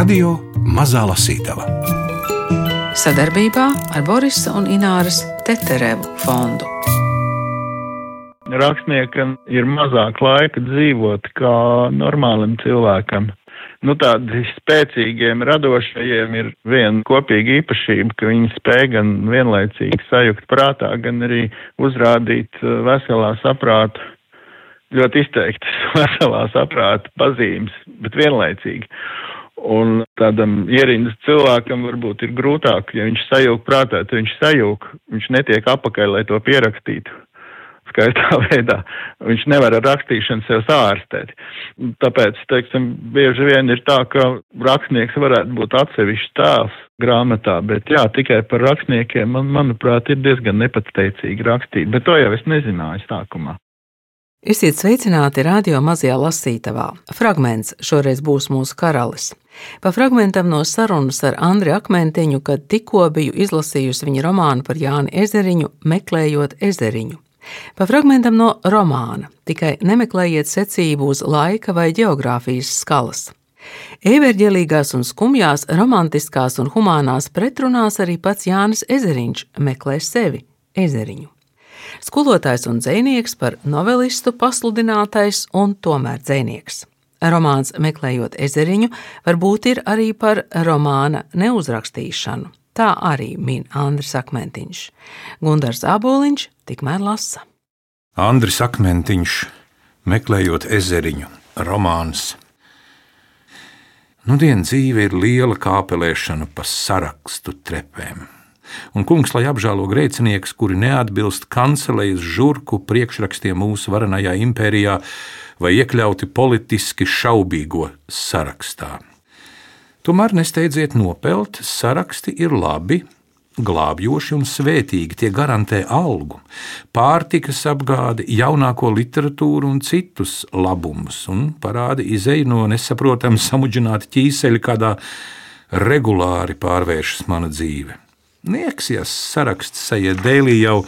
Radio Mazā Lasītava sadarbībā ar Borisa un Ināras Teterevu fondu. Rakstniekam ir mazāk laika dzīvot kā normālam cilvēkam. Nu, tādi spēcīgiem, radošajiem ir viena kopīga īpašība, ka viņi spēj gan vienlaicīgi sajukt prātā, gan arī uzrādīt uh, veselā saprāta, ļoti izteiktas veselā saprāta pazīmes, bet vienlaicīgi. Un tādam ierindas cilvēkam varbūt ir grūtāk, ja viņš sajūg prātā, tad viņš sajūg, viņš netiek apakaļ, lai to pierakstītu skaistā veidā. Viņš nevar ar rakstīšanu sev sārstēt. Tāpēc, teiksim, bieži vien ir tā, ka rakstnieks varētu būt atsevišķs tēls grāmatā, bet jā, tikai par rakstniekiem, man, manuprāt, ir diezgan nepateicīgi rakstīt, bet to jau es nezināju sākumā. Esiet sveicināti radio mazajā lasītavā. Fragments šoreiz būs mūsu karalis. Pa fragmentam no sarunas ar Andriu Akmentiņu, kad tikko biju izlasījusi viņa romānu par Jāni Ezeriņu, meklējot ezeriņu. Pa fragmentam no romāna, tikai nemeklējiet secību uz laika vai geogrāfijas skalas. Everģelīgās un skumjās, romantiskās un humānās pretrunās arī pats Jānis Ezeriņš meklē sevi, ezeriņu skolotājs un dzinieks, par novelistu pasludinātais un tomēr dzinieks. Romāns Meklējot ezeriņu varbūt ir arī par romāna neuzrakstīšanu. Tā arī min Andris Akmentiņš. Gundars Aboliņš tikmēr lasa. Andris Akmentiņš, meklējot ezeriņu, romāns. Nudien dzīve ir liela kāpelēšana pa sarakstu trepēm un kungs, lai apžēlo grēcinieks, kuri neatbilst kancelejas žurku priekšrakstiem mūsu varenajā impērijā vai iekļauti politiski šaubīgo sarakstā. Tomēr nesteidziet nopelt, saraksti ir labi, glābjoši un svētīgi, tie garantē algu, pārtikas apgādi, jaunāko literatūru un citus labumus, un parāda izēju no nesaprotama samudžināta ķīseļa, kādā regulāri pārvēršas mana dzīve. Nieksies saraksts sajiet dēlī jau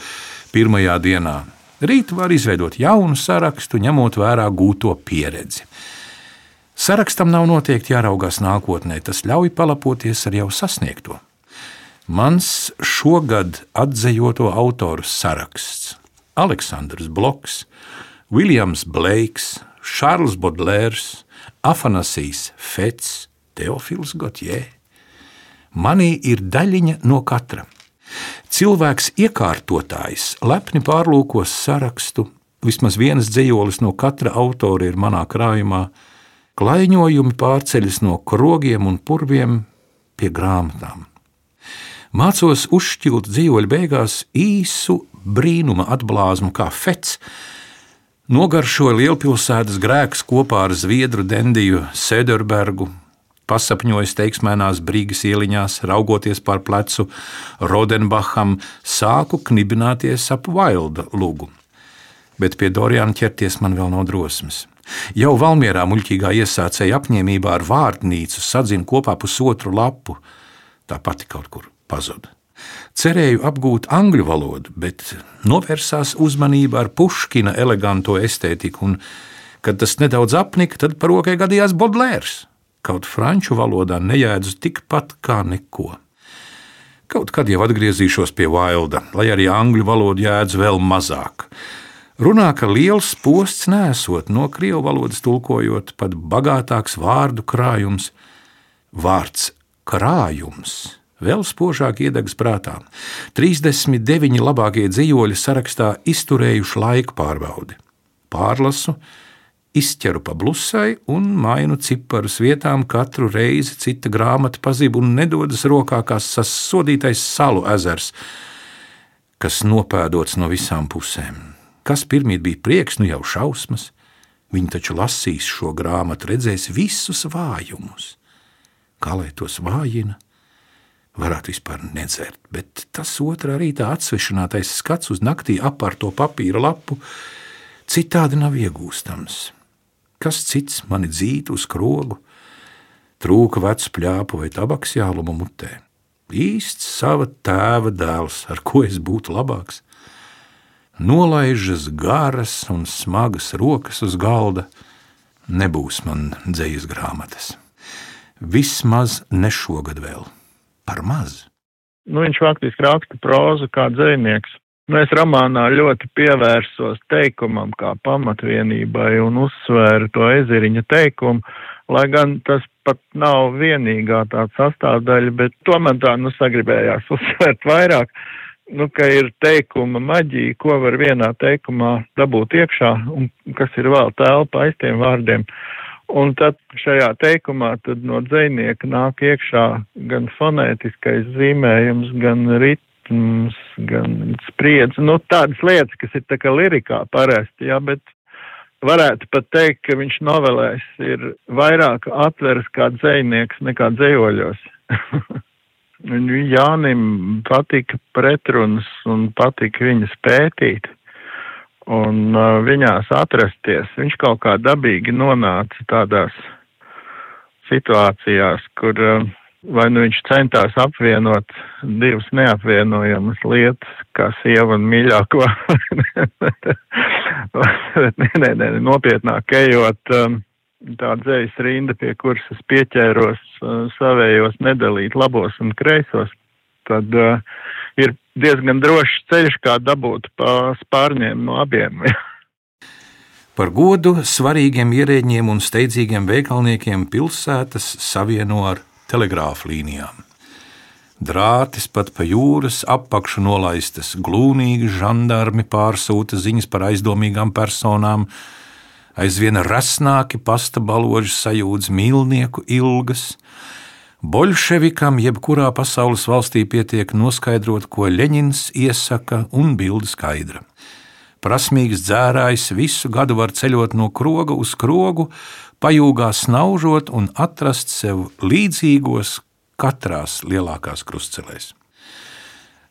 pirmajā dienā. Rīt var izveidot jaunu sarakstu, ņemot vērā gūto pieredzi. Sarakstam nav noteikti jāraugās nākotnē, tas ļauj palapoties ar jau sasniegto. Mans šogad atzīto autoru saraksts - Aleksandrs Bloks, Viljams Bleiks, Šārls Bodlērs, Afanasijs Fets, Teofils Gotjē. Manī ir daļiņa no katra. Cilvēks iekārtotājs lepni pārlūkos sarakstu, vismaz viens dzējolis no katra autora ir manā krājumā, klaiņojumi pārceļas no krogiem un purviem pie grāmatām. Mācos uzšķilt dzīvoļu beigās īsu brīnuma atblāzmu kā fets, nogaršoju lielpilsētas grēkus kopā ar Zviedru Dendiju Sederbergu, pasapņojis teiksmēnās brīgas ieliņās, raugoties pār plecu Rodenbacham, sāku knibināties ap Vailda lugu. Bet pie Doriana ķerties man vēl nav drosmes. Jau Valmjerā muļķīgā iesācēja apņēmībā ar vārdnīcu sadzina kopā pusotru lapu, tā pati kaut kur pazuda. Cerēju apgūt angļu valodu, bet novērsās uzmanība ar Puškina eleganto estētiku, un, kad tas nedaudz apnika, tad par rokai gadījās Bodlērs kaut franču valodā nejēdzu tikpat kā neko. Kaut kad jau atgriezīšos pie Vailda, lai arī angļu valodu jēdzu vēl mazāk. Runā, ka liels posts nesot no krievu valodas tulkojot, pat bagātāks vārdu krājums, vārds krājums. Vēl spožāk iedegs prātā. 39 labākie dzīvoļi sarakstā izturējuši laika pārbaudi. Pārlasu, izķeru pa blusai un mainu ciparus vietām katru reizi cita grāmata pazību un nedodas rokā kā sasodītais salu ezers, kas nopēdots no visām pusēm. Kas pirmīt bija prieks, nu jau šausmas. Viņi taču lasīs šo grāmatu, redzēs visus vājumus. Kā lai tos vājina? Varētu vispār nedzert, bet tas otrā rītā atsvešinātais skats uz naktī apārto papīra lapu citādi nav iegūstams. Kas cits mani dzītu uz krogu, trūka vecu pļāpu vai tabaks jāluma mutē. Īsts sava tēva dēls, ar ko es būtu labāks. Nolaižas garas un smagas rokas uz galda, nebūs man dzējas grāmatas. Vismaz ne šogad vēl. Par maz. Nu, viņš faktiski raksta prózu kā dzinieks. Nu, es romānā ļoti pievērsos teikumam kā pamatvienībai un uzsvēru to ezeriņa teikumu, lai gan tas pat nav vienīgā tā sastāvdaļa, bet tomēr tā nu sagribējās uzsvērt vairāk, nu, ka ir teikuma maģija, ko var vienā teikumā dabūt iekšā un kas ir vēl telpa aiz tiem vārdiem. Un tad šajā teikumā tad no dzēnieka nāk iekšā gan fonētiskais zīmējums, gan rit, ritms, gan spriedzi, nu tādas lietas, kas ir tā kā lirikā parasti, jā, bet varētu pat teikt, ka viņš novelēs ir vairāk atveras kā dzējnieks nekā dzējoļos. Jānim patika pretrunas un patika viņas pētīt un uh, viņās atrasties. Viņš kaut kā dabīgi nonāca tādās situācijās, kur uh, vai nu viņš centās apvienot divas neapvienojamas lietas, kā sieva un mīļāko. nē, nē, nē, nopietnāk ejot, um, tā dzējas rinda, pie kuras es pieķēros uh, savējos nedalīt labos un kreisos, tad uh, ir diezgan drošs ceļš, kā dabūt pa spārņiem no abiem. Par godu svarīgiem ierēģiem un steidzīgiem veikalniekiem pilsētas savieno ar telegrāfa līnijām. Drātis pat pa jūras apakšu nolaistas, glūnīgi žandarmi pārsūta ziņas par aizdomīgām personām, aizvien rasnāki pasta baloži sajūdz mīlnieku ilgas. Bolševikam jebkurā pasaules valstī pietiek noskaidrot, ko Leņņņins iesaka, un bilde skaidra. Prasmīgs dzērājs visu gadu var ceļot no kroga uz krogu, pajūgā snaužot un atrast sev līdzīgos katrās lielākās krustcelēs.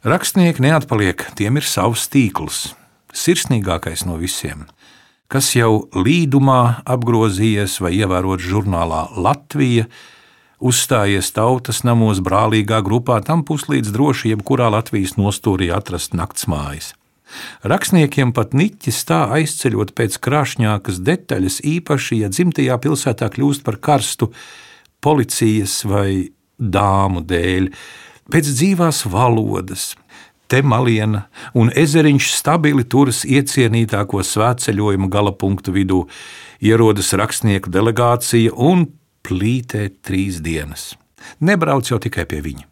Rakstnieki neatpaliek, tiem ir savs tīkls, sirsnīgākais no visiem, kas jau līdumā apgrozījies vai ievērot žurnālā Latvija, uzstājies tautas namos brālīgā grupā, tam puslīdz droši jebkurā Latvijas nostūrī atrast naktsmājas. Rakstniekiem pat niķis tā aizceļot pēc krāšņākas detaļas, īpaši, ja dzimtajā pilsētā kļūst par karstu policijas vai dāmu dēļ, pēc dzīvās valodas. Te maliena un ezeriņš stabili turas iecienītāko svētceļojuma gala punktu vidū, ierodas rakstnieku delegācija un plītē trīs dienas. Nebrauc jau tikai pie viņa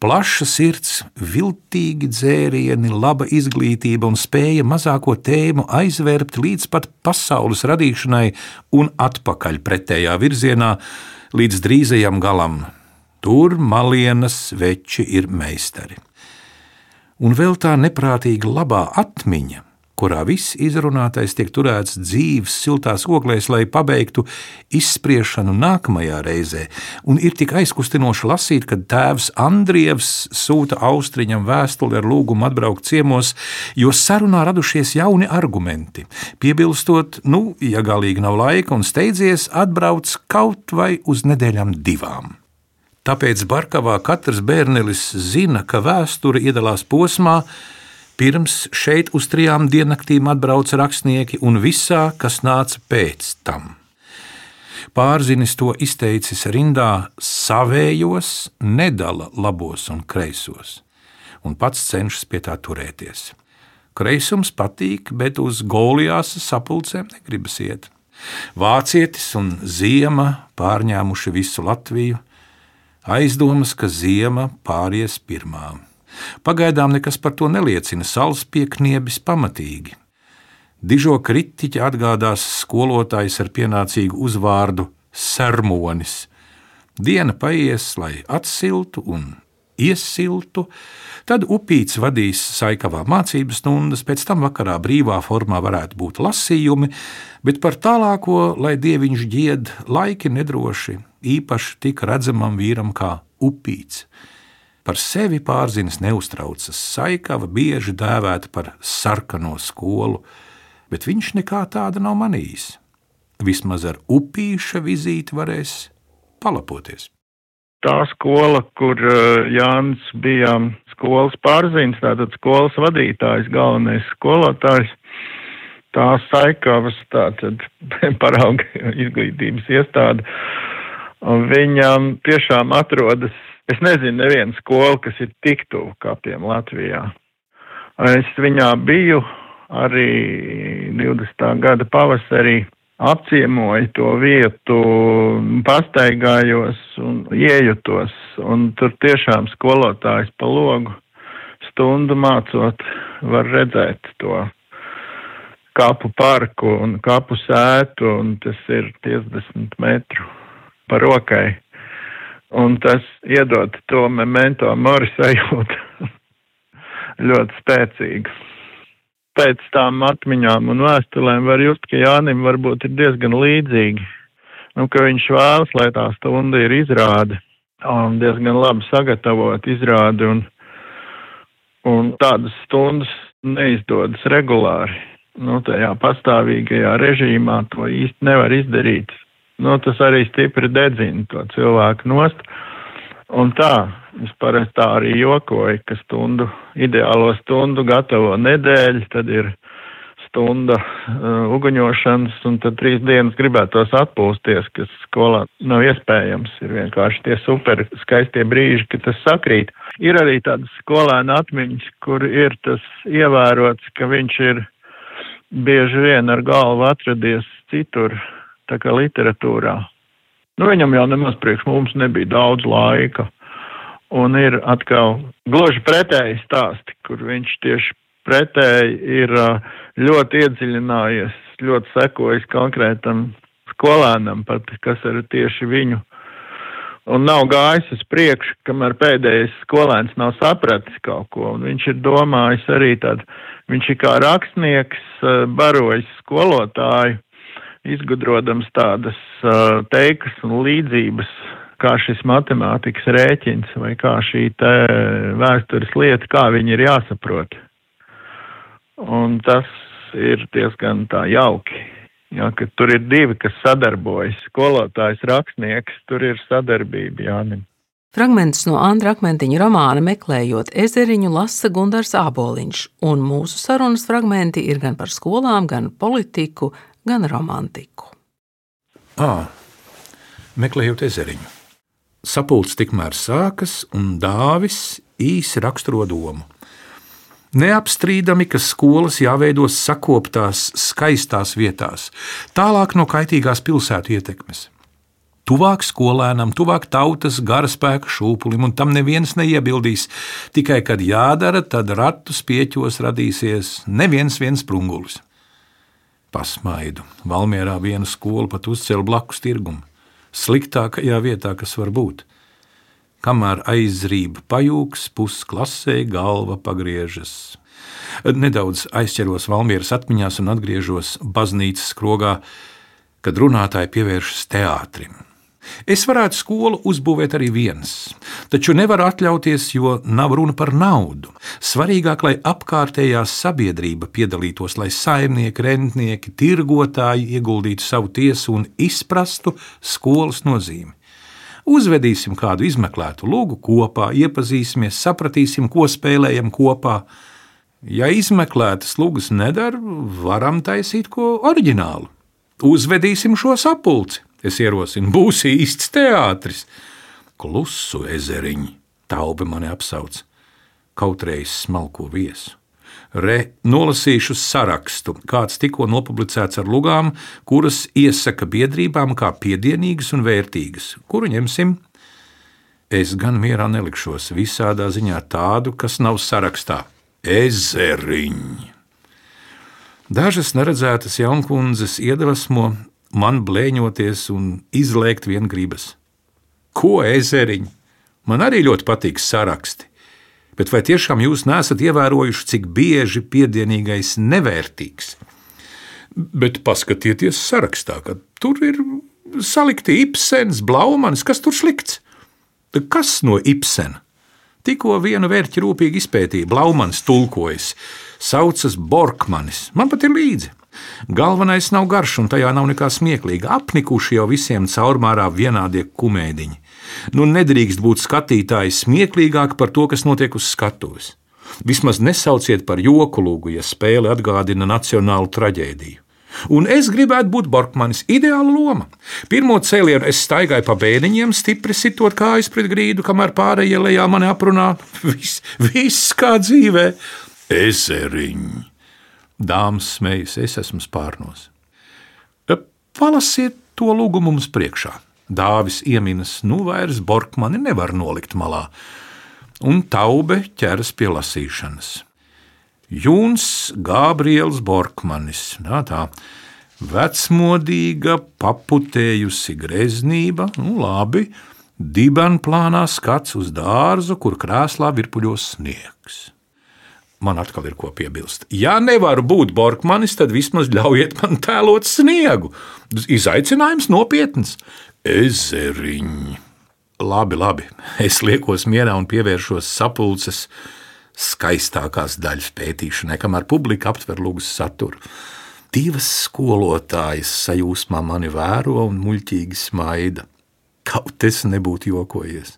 plaša sirds, viltīgi dzērieni, laba izglītība un spēja mazāko tēmu aizvērpt līdz pat pasaules radīšanai un atpakaļ pretējā virzienā līdz drīzajam galam. Tur malienas veči ir meistari. Un vēl tā neprātīga labā atmiņa kurā viss izrunātais tiek turēts dzīves, siltās oglēs, lai pabeigtu izspriešanu nākamajā reizē. Un ir tik aizkustinoši lasīt, kad tēvs Andrievs sūta austriņam vēstuli ar lūgumu atbraukt ciemos, jo sarunā radušies jauni argumenti. Piebilstot, nu, ja galīgi nav laika un steidzies, atbrauc kaut vai uz nedēļām divām. Tāpēc Barkavā katrs bērnelis zina, ka vēsture iedalās posmā, Pirms šeit uz trijām diennaktīm atbrauca rakstnieki un visā, kas nāca pēc tam. Pārzinis to izteicis rindā savējos, nedala labos un kreisos, un pats cenšas pie tā turēties. Kreisums patīk, bet uz golijās sapulcēm negribas iet. Vācietis un ziema pārņēmuši visu Latviju, aizdomas, ka ziema pāries pirmām. Pagaidām nekas par to neliecina, salas piekniebis pamatīgi. Dižo kritiķi atgādās skolotājs ar pienācīgu uzvārdu sermonis. Diena paies, lai atsiltu un iesiltu, tad upīts vadīs saikavā mācību stundas, pēc tam vakarā brīvā formā varētu būt lasījumi, bet par tālāko, lai dieviņš dzied, laiki nedroši, īpaši tik redzamam vīram kā upīts. Par sevi pārzinis neuztraucas. Saikava bieži dēvēta par sarkano skolu, bet viņš nekā tāda nav manījis. Vismaz ar upīša vizīti varēs palapoties. Tā skola, kur uh, Jānis bija skolas pārziņš, tātad skolas vadītājs, galvenais skolotājs, tā saikavas tātad parauga izglītības iestāde viņam tiešām atrodas, es nezinu, neviena skola, kas ir tik tuvu kapiem Latvijā. Es viņā biju arī 20. gada pavasarī apciemoju to vietu, pastaigājos un iejutos, un tur tiešām skolotājs pa logu stundu mācot var redzēt to kapu parku un kapu sētu, un tas ir 50 metru pa rokai. Un tas iedod to memento mori sajūtu ļoti spēcīgu pēc tām atmiņām un vēstulēm var just, ka Jānim varbūt ir diezgan līdzīgi. Nu, ka viņš vēlas, lai tā stunda ir izrāde un diezgan labi sagatavot izrādi un, un tādas stundas neizdodas regulāri. Nu, tajā pastāvīgajā režīmā to īsti nevar izdarīt. Nu, tas arī stipri dedzina to cilvēku nost. Un tā, es parasti tā arī jokoju, ka stundu, ideālo stundu gatavo nedēļu, tad ir stunda uh, uguņošanas, un tad trīs dienas gribētos atpūsties, kas skolā nav iespējams. Ir vienkārši tie super skaistie brīži, kad tas sakrīt. Ir arī tādas skolēna atmiņas, kur ir tas ievērots, ka viņš ir bieži vien ar galvu atradies citur, tā kā literatūrā. Nu, viņam jau nemaz priekš mums nebija daudz laika. Un ir atkal gluži pretēji stāsti, kur viņš tieši pretēji ir ļoti iedziļinājies, ļoti sekojis konkrētam skolēnam, pat kas ir tieši viņu. Un nav gājis uz priekšu, kamēr pēdējais skolēns nav sapratis kaut ko. Un viņš ir domājis arī tad, viņš ir kā rakstnieks, barojis skolotāju izgudrodams tādas uh, teikas un līdzības, kā šis matemātikas rēķins vai kā šī te vēstures lieta, kā viņi ir jāsaprot. Un tas ir diezgan tā jauki. Jā, ka tur ir divi, kas sadarbojas. Skolotājs, rakstnieks, tur ir sadarbība Jānim. Fragments no Andra Akmentiņa romāna meklējot ezeriņu lasa Gundars Āboliņš, un mūsu sarunas fragmenti ir gan par skolām, gan politiku, gan romantiku. À, meklējot ezeriņu. Sapulcs tikmēr sākas, un dāvis īsi raksturo domu. Neapstrīdami, ka skolas jāveido sakoptās, skaistās vietās, tālāk no kaitīgās pilsētu ietekmes. Tuvāk skolēnam, tuvāk tautas garaspēka šūpulim, un tam neviens neiebildīs. Tikai, kad jādara, tad ratus pieķos radīsies neviens viens sprungulis pasmaidu. Valmjerā viena skola pat uzcēla blakus tirgumu. Sliktākajā vietā, kas var būt. Kamēr aizrība pajūgs, pusklasē galva pagriežas. Nedaudz aizķeros Valmieras atmiņās un atgriežos baznīcas skrogā, kad runātāji pievēršas teātrim. Es varētu skolu uzbūvēt arī viens, taču nevaru atļauties, jo nav runa par naudu. Svarīgāk, lai apkārtējā sabiedrība piedalītos, lai saimnieki, rentnieki, tirgotāji ieguldītu savu tiesu un izprastu skolas nozīmi. Uzvedīsim kādu izmeklētu lūgu kopā, iepazīsimies, sapratīsim, ko spēlējam kopā. Ja izmeklētas lūgas nedara, varam taisīt ko oriģinālu. Uzvedīsim šo sapulci. Es ierosinu, būs īsts teātris. Klusu ezeriņi, taubi mani apsauc, kaut reiz smalko viesu. Re, nolasīšu sarakstu, kāds tikko nopublicēts ar lugām, kuras iesaka biedrībām kā piedienīgas un vērtīgas. Kuru ņemsim? Es gan mierā nelikšos visādā ziņā tādu, kas nav sarakstā. Ezeriņi! Dažas neredzētas jaunkundzes iedvesmo man blēņoties un izlēkt vien gribas. Ko ezeriņi? Man arī ļoti patīk saraksti. Bet vai tiešām jūs nesat ievērojuši, cik bieži piedienīgais nevērtīgs? Bet paskatieties sarakstā, ka tur ir salikti Ibsens, Blaumanis, kas tur slikts. Kas no Ibsena? Tikko vienu vērķi rūpīgi izpētīja, Blaumans tulkojas, saucas Borkmanis. Man pat ir līdzi. Galvenais nav garš, un tajā nav nekā smieklīga. Apnikuši jau visiem caurmērā vienādie kumēdiņi. Nu, nedrīkst būt skatītājs smieklīgāk par to, kas notiek uz skatuves. Vismaz nesauciet par joku lūgu, ja spēle atgādina nacionālu traģēdiju. Un es gribētu būt Borkmanis. Ideāla loma. Pirmo cēlienu es staigāju pa bēniņiem, stipri sitot kājas pret grīdu, kamēr pārējie lejā mani aprunā. Viss, viss kā dzīvē. Ezeriņš. Dāmas smējas, es esmu spārnos. Palasiet to lūgumu mums priekšā. Dāvis ieminas, nu vairs Borkmani nevar nolikt malā, un taube ķeras pie lasīšanas. Jūns Gabriels Borkmanis. Tā, tā. Vecmodīga, paputējusi greznība, nu labi, dibenplānā skats uz dārzu, kur krēslā virpuļos sniegs. Man atkal ir ko piebilst. Ja nevaru būt Borkmanis, tad vismaz ļaujiet man tēlot sniegu. Izaicinājums nopietns. Ezeriņš. Labi, labi. Es liekos mierā un pievēršos sapulces skaistākās daļas pētīšanai, kamēr publika aptver lūgas saturu. Divas skolotājas sajūsmā mani vēro un muļķīgi smaida. Kaut es nebūtu jokojies.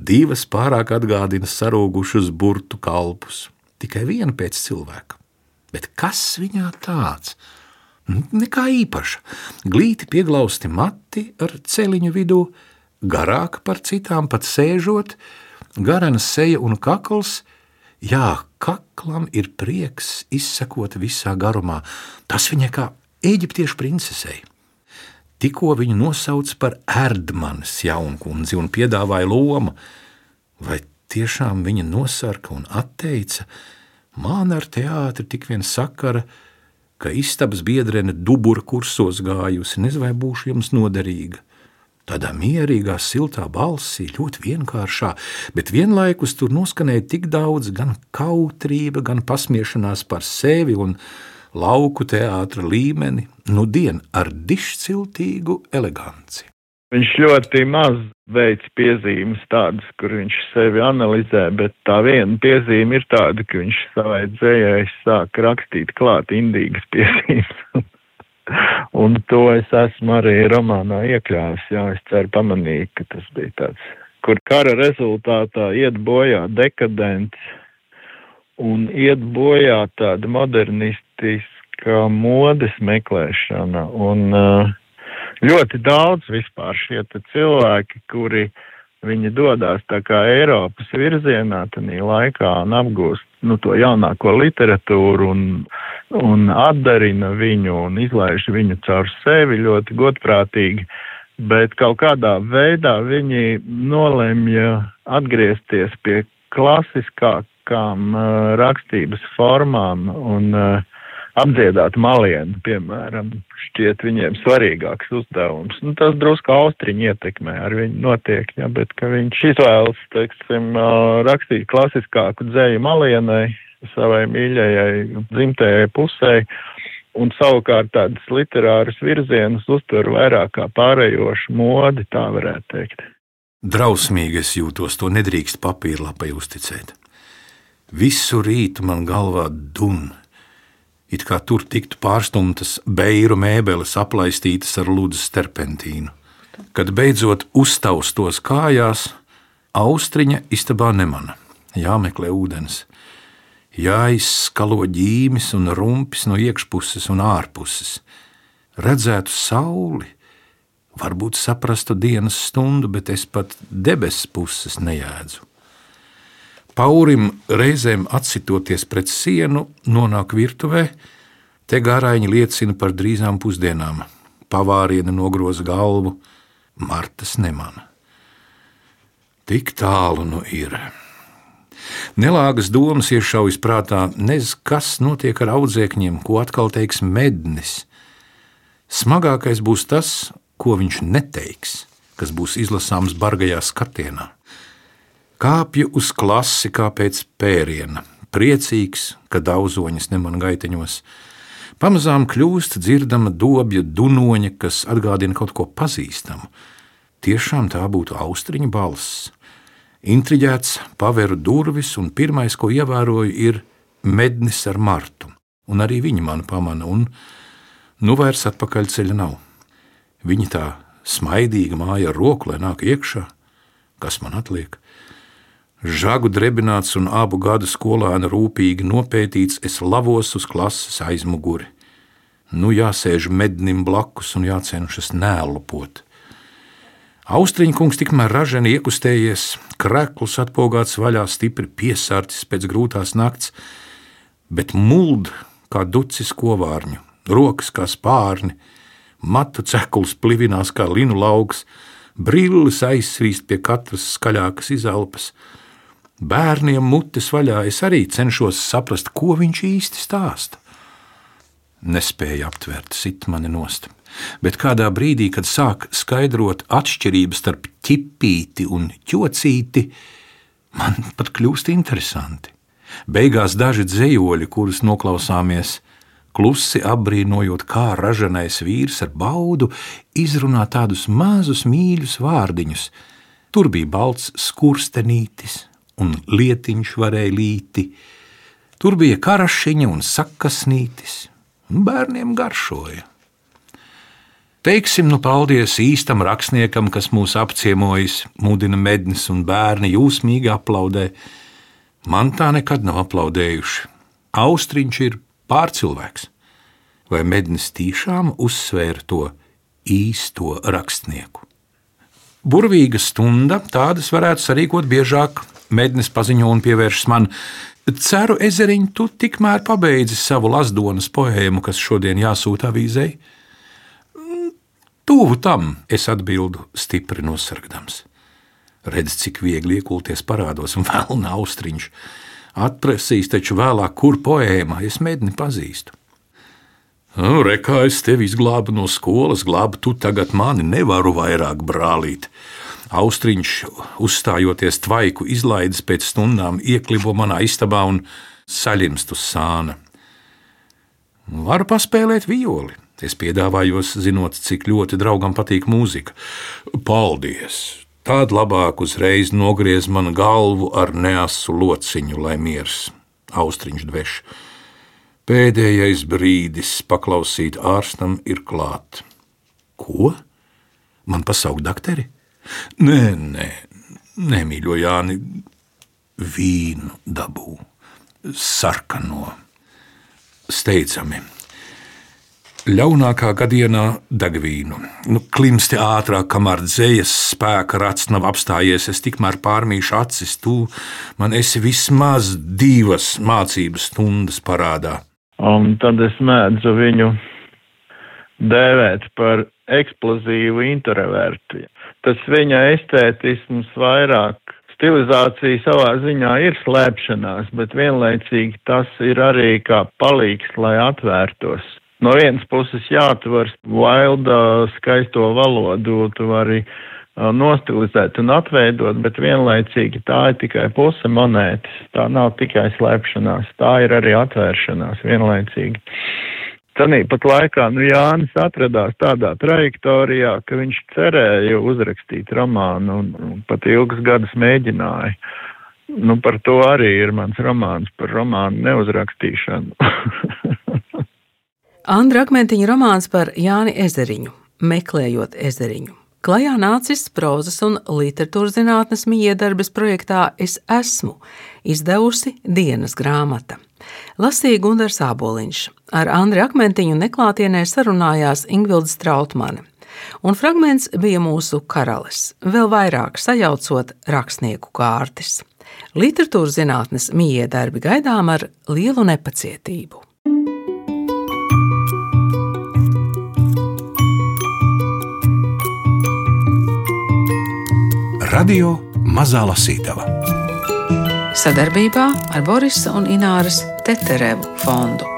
Divas pārāk atgādina sarūgušus burtu kalpus. Tikai viena pēc cilvēka. Bet kas viņā tāds? Nekā īpaša. Glīti pieglausti mati ar celiņu vidū, garāka par citām, pat sēžot, garana seja un kakls. Jā, kaklam ir prieks izsekot visā garumā. Tas viņai kā eģiptiešu princesei. Tikko viņu nosauca par erdmanas jaunkundzi un piedāvāja lomu. Vai tiešām viņa nosarka un atteica? Man ar teātri tik vien sakara, ka istabas biedrene dubura kursos gājusi, nezinu, vai būšu jums noderīga. Tādā mierīgā, siltā balsī, ļoti vienkāršā, bet vienlaikus tur noskanēja tik daudz gan kautrība, gan pasmiešanās par sevi un lauku teātra līmeni, nu dien ar dišciltīgu eleganci. Viņš ļoti maz veids piezīmes tādas, kur viņš sevi analizē, bet tā viena piezīme ir tāda, ka viņš savai dzējai sāk rakstīt klāt indīgas piezīmes. Un to es esmu arī romānā iekļāvis. Jā, es ceru pamanīt, ka tas bija tāds, kur kara rezultātā iet bojā dekadents un iet bojā tāda modernistiska modes meklēšana. Un uh, ļoti daudz vispār šie cilvēki, kuri viņi dodas tā kā Eiropas virzienā tajā laikā un apgūst nu, to jaunāko literatūru un, un atdarina viņu un izlaiž viņu caur sevi ļoti godprātīgi. Bet kaut kādā veidā viņi nolemja atgriezties pie klasiskākām uh, rakstības formām un uh, apdziedāt malienu, piemēram, šķiet viņiem svarīgāks uzdevums. Nu, tas drusku austriņu ietekmē ar viņu notiek, ja, bet ka viņš izvēlas, teiksim, rakstīt klasiskāku dzēju malienai, savai mīļajai dzimtajai pusē, un savukārt tādas literāras virzienas uztver vairāk kā pārējošu modi, tā varētu teikt. Drausmīgi es jūtos, to nedrīkst papīrlapai uzticēt. Visu rītu man galvā dun, it kā tur tiktu pārstumtas beiru mēbeles aplaistītas ar lūdzu terpentīnu. Kad beidzot uztaustos kājās, austriņa istabā nemana, jāmeklē ūdens. Jāizskalo ģīmis un rumpis no iekšpuses un ārpuses. Redzētu sauli, varbūt saprastu dienas stundu, bet es pat debesu puses nejēdzu. Paurim reizēm atsitoties pret sienu, nonāk virtuvē, te gārāņi liecina par drīzām pusdienām. Pavāriene nogroza galvu, Martas nemana. Tik tālu nu ir. Nelāgas domas iešaujas prātā, nez kas notiek ar audzēkņiem, ko atkal teiks mednis. Smagākais būs tas, ko viņš neteiks, kas būs izlasāms bargajā skatienā. Kāpju uz klasi kā pēc pēriena, priecīgs, ka daudzoņas neman gaiteņos. Pamazām kļūst dzirdama dobja dunoņa, kas atgādina kaut ko pazīstamu. Tiešām tā būtu austriņa balss. Intriģēts, paveru durvis, un pirmais, ko ievēroju, ir mednis ar martu. Un arī viņa mani pamana, un nu vairs atpakaļ ceļa nav. Viņa tā smaidīga māja ar roku, lai nāk iekšā. Kas man atliek? Žagu drebināts un abu gadu skolēna rūpīgi nopētīts, es lavos uz klases aizmuguri. Nu jāsēž mednim blakus un jācenšas nēlupot. Austriņa kungs tikmēr raženi iekustējies, krēklus atpogāts vaļā, stipri piesārcis pēc grūtās nakts, bet muld kā ducis kovārņu, rokas kā spārni, matu cekuls plivinās kā linu lauks, brilles aizsvīst pie katras skaļākas izelpas. Bērniem mutes vaļā es arī cenšos saprast, ko viņš īsti stāsta. Nespēja aptvert, sit mani nost bet kādā brīdī, kad sāk skaidrot atšķirību starp ķipīti un ķocīti, man pat kļūst interesanti. Beigās daži dzējoļi, kurus noklausāmies, klusi apbrīnojot, kā ražanais vīrs ar baudu izrunā tādus mazus mīļus vārdiņus. Tur bija balts skurstenītis un lietiņš varēja līti, tur bija karašiņa un sakasnītis, un bērniem garšoja. Teiksim, nu paldies īstam rakstniekam, kas mūs apciemojis, mudina mednis un bērni jūsmīgi aplaudē. Man tā nekad nav aplaudējuši. Austriņš ir pārcilvēks. Vai mednis tiešām uzsvēra to īsto rakstnieku? Burvīga stunda, tādas varētu sarīkot biežāk. Mednis paziņo un pievēršas man. Ceru, ezeriņ, tu tikmēr pabeidzi savu lasdonas poēmu, kas šodien jāsūta avīzei. Tuvu tam es atbildu, stipri nosargdams. Redz, cik viegli iekulties parādos, un vēl nav austriņš. Atprasīs taču vēlāk, kur poēmā es medni pazīstu. Nu, Rekā es tevi izglābu no skolas, glābu tu tagad mani, nevaru vairāk brālīt. Austriņš, uzstājoties tvaiku, izlaidis pēc stundām, ieklibo manā istabā un saļimst uz sāna. Varu paspēlēt violi. Es piedāvājos, zinot, cik ļoti draugam patīk mūzika. Paldies! Tāda labāk uzreiz nogriez manu galvu ar neasu lociņu, lai miers, austriņš dveš. Pēdējais brīdis paklausīt ārstam ir klāt. Ko? Man pasaukt dakteri? Nē, nē, nemīļo Jāni, vīnu dabū, sarkano, steidzami Ļaunākā gadienā degvīnu. Nu, klimsti ātrāk, kamēr dzējas spēka rats nav apstājies, es tikmēr pārmīšu acis. Tu man esi vismaz divas mācības stundas parādā. Un tad es mēdzu viņu dēvēt par eksplozīvu introvertu. Tas viņa estētisms vairāk stilizācija savā ziņā ir slēpšanās, bet vienlaicīgi tas ir arī kā palīgs, lai atvērtos no vienas puses jāatver vailda skaisto valodu, tu vari nostilizēt un atveidot, bet vienlaicīgi tā ir tikai puse monētas. Tā nav tikai slēpšanās, tā ir arī atvēršanās vienlaicīgi. Tanī pat laikā nu, Jānis atradās tādā trajektorijā, ka viņš cerēja uzrakstīt romānu un, un pat ilgus gadus mēģināja. Nu, par to arī ir mans romāns par romānu neuzrakstīšanu. Andra Akmentiņa romāns par Jāni Ezeriņu, meklējot ezeriņu. Klajā nācis prozas un literatūras zinātnes miedarbes projektā Es esmu, izdevusi dienas grāmata. Lasīja Gunārs Āboliņš, ar Andriu Akmentiņu neklātienē sarunājās Ingvilds Trautmane, un fragments bija mūsu karalis, vēl vairāk sajaucot rakstnieku kārtas. Literatūras zinātnes miedarbi gaidām ar lielu nepacietību. Radio Mazā Lasītava. Sadarbībā ar Borisa un Ināras Teterevu fondu.